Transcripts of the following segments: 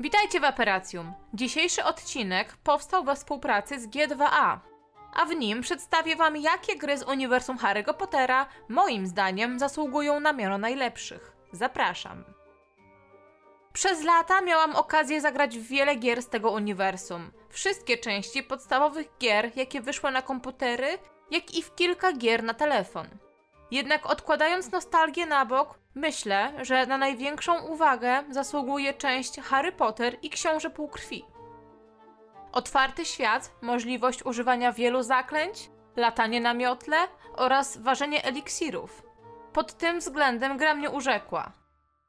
Witajcie w Aperacjum. Dzisiejszy odcinek powstał we współpracy z G2A, a w nim przedstawię Wam, jakie gry z uniwersum Harry'ego Pottera moim zdaniem zasługują na miano najlepszych. Zapraszam. Przez lata miałam okazję zagrać w wiele gier z tego uniwersum. Wszystkie części podstawowych gier, jakie wyszły na komputery, jak i w kilka gier na telefon. Jednak odkładając nostalgię na bok, myślę, że na największą uwagę zasługuje część Harry Potter i Książę Półkrwi. Otwarty świat, możliwość używania wielu zaklęć, latanie na miotle oraz ważenie eliksirów. Pod tym względem gra mnie urzekła.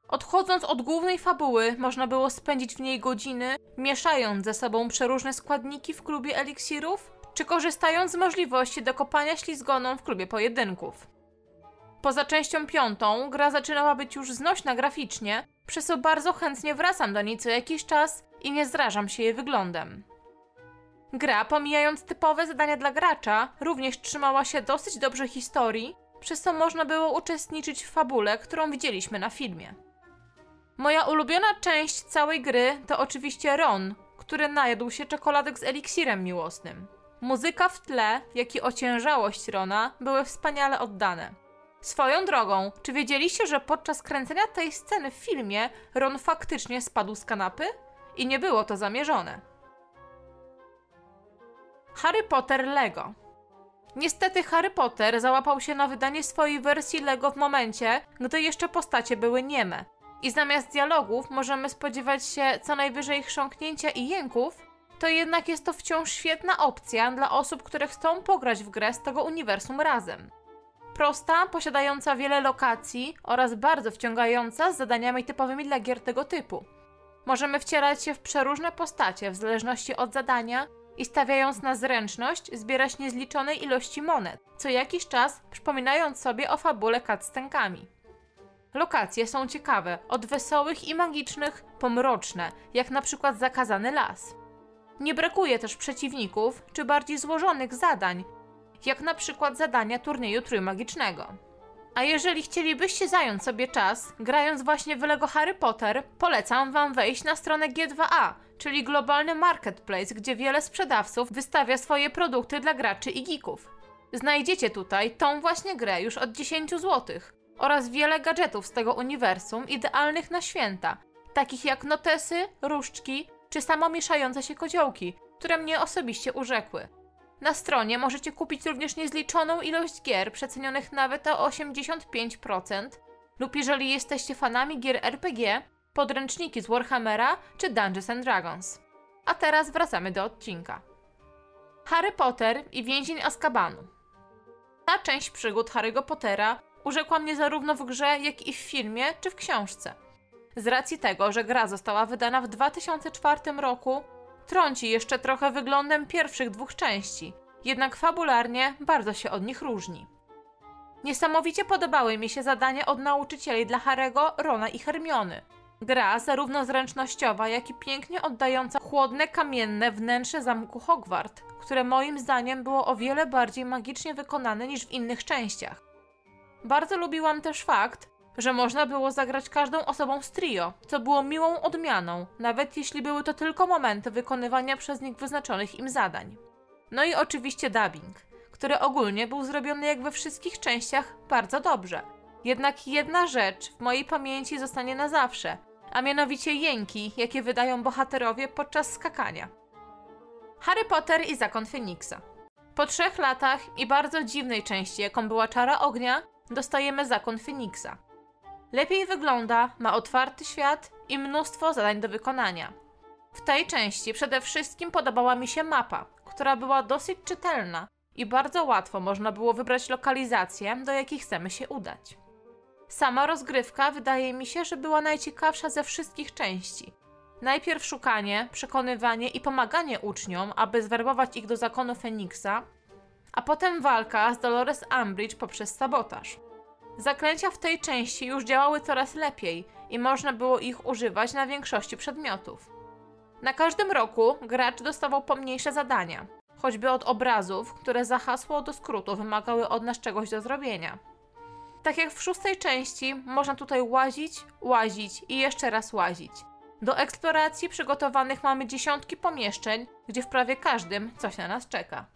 Odchodząc od głównej fabuły, można było spędzić w niej godziny, mieszając ze sobą przeróżne składniki w klubie eliksirów, czy korzystając z możliwości dokopania ślizgoną w klubie pojedynków. Poza częścią piątą, gra zaczynała być już znośna graficznie, przez co bardzo chętnie wracam do niej co jakiś czas i nie zrażam się jej wyglądem. Gra, pomijając typowe zadania dla gracza, również trzymała się dosyć dobrze historii, przez co można było uczestniczyć w fabule, którą widzieliśmy na filmie. Moja ulubiona część całej gry to oczywiście Ron, który najadł się czekoladek z eliksirem miłosnym. Muzyka w tle, jak i ociężałość Rona były wspaniale oddane. Swoją drogą, czy wiedzieliście, że podczas kręcenia tej sceny w filmie Ron faktycznie spadł z kanapy? I nie było to zamierzone. Harry Potter Lego. Niestety Harry Potter załapał się na wydanie swojej wersji Lego w momencie, gdy jeszcze postacie były nieme. I zamiast dialogów możemy spodziewać się co najwyżej chrząknięcia i jęków, to jednak jest to wciąż świetna opcja dla osób, które chcą pograć w grę z tego uniwersum razem. Prosta, posiadająca wiele lokacji oraz bardzo wciągająca z zadaniami typowymi dla gier tego typu. Możemy wcierać się w przeróżne postacie w zależności od zadania i stawiając na zręczność zbierać niezliczonej ilości monet, co jakiś czas przypominając sobie o fabule cutscenkami. Lokacje są ciekawe, od wesołych i magicznych po mroczne, jak na przykład zakazany las. Nie brakuje też przeciwników czy bardziej złożonych zadań, jak na przykład zadania turnieju trójmagicznego. A jeżeli chcielibyście zająć sobie czas, grając właśnie w Lego Harry Potter, polecam Wam wejść na stronę G2A, czyli globalny marketplace, gdzie wiele sprzedawców wystawia swoje produkty dla graczy i geeków. Znajdziecie tutaj tą właśnie grę już od 10 zł oraz wiele gadżetów z tego uniwersum idealnych na święta, takich jak notesy, różdżki czy samomieszające się koziołki, które mnie osobiście urzekły. Na stronie możecie kupić również niezliczoną ilość gier przecenionych nawet o 85%, lub jeżeli jesteście fanami gier RPG, podręczniki z Warhammera czy Dungeons and Dragons. A teraz wracamy do odcinka. Harry Potter i więzień Azkabanu. Ta część przygód Harry'ego Pottera urzekła mnie zarówno w grze, jak i w filmie czy w książce. Z racji tego, że gra została wydana w 2004 roku, trąci jeszcze trochę wyglądem pierwszych dwóch części, jednak fabularnie bardzo się od nich różni. Niesamowicie podobały mi się zadania od nauczycieli dla Harego, Rona i Hermiony. Gra zarówno zręcznościowa, jak i pięknie oddająca chłodne, kamienne wnętrze zamku Hogwart, które moim zdaniem było o wiele bardziej magicznie wykonane niż w innych częściach. Bardzo lubiłam też fakt, że można było zagrać każdą osobą z trio, co było miłą odmianą, nawet jeśli były to tylko momenty wykonywania przez nich wyznaczonych im zadań. No i oczywiście dubbing, który ogólnie był zrobiony jak we wszystkich częściach bardzo dobrze. Jednak jedna rzecz w mojej pamięci zostanie na zawsze, a mianowicie jęki, jakie wydają bohaterowie podczas skakania. Harry Potter i Zakon Feniksa. Po trzech latach i bardzo dziwnej części, jaką była Czara Ognia, dostajemy Zakon Feniksa. Lepiej wygląda, ma otwarty świat i mnóstwo zadań do wykonania. W tej części przede wszystkim podobała mi się mapa, która była dosyć czytelna i bardzo łatwo można było wybrać lokalizację, do jakiej chcemy się udać. Sama rozgrywka wydaje mi się, że była najciekawsza ze wszystkich części. Najpierw szukanie, przekonywanie i pomaganie uczniom, aby zwerbować ich do zakonu Feniksa, a potem walka z Dolores Umbridge poprzez sabotaż. Zaklęcia w tej części już działały coraz lepiej i można było ich używać na większości przedmiotów. Na każdym roku gracz dostawał pomniejsze zadania, choćby od obrazów, które za hasło do skrótu wymagały od nas czegoś do zrobienia. Tak jak w szóstej części, można tutaj łazić, łazić i jeszcze raz łazić. Do eksploracji przygotowanych mamy dziesiątki pomieszczeń, gdzie w prawie każdym coś na nas czeka.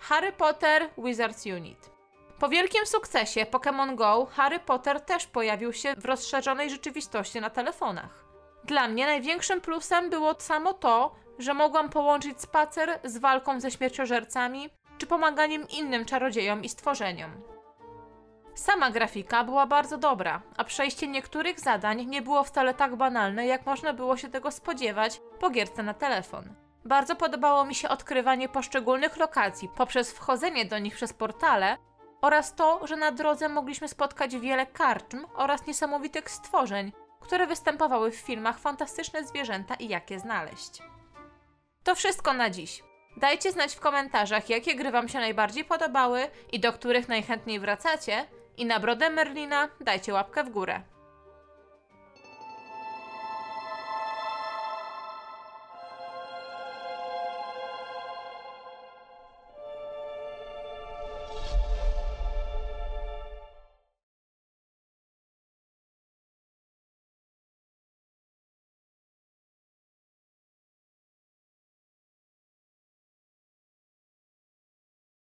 Harry Potter Wizards Unit. Po wielkim sukcesie Pokémon Go, Harry Potter też pojawił się w rozszerzonej rzeczywistości na telefonach. Dla mnie największym plusem było samo to, że mogłam połączyć spacer z walką ze śmierciożercami czy pomaganiem innym czarodziejom i stworzeniom. Sama grafika była bardzo dobra, a przejście niektórych zadań nie było wcale tak banalne, jak można było się tego spodziewać po gierce na telefon. Bardzo podobało mi się odkrywanie poszczególnych lokacji poprzez wchodzenie do nich przez portale oraz to, że na drodze mogliśmy spotkać wiele karczm oraz niesamowitych stworzeń, które występowały w filmach Fantastyczne Zwierzęta i jak je znaleźć. To wszystko na dziś. Dajcie znać w komentarzach, jakie gry Wam się najbardziej podobały i do których najchętniej wracacie. I na brodę Merlina dajcie łapkę w górę.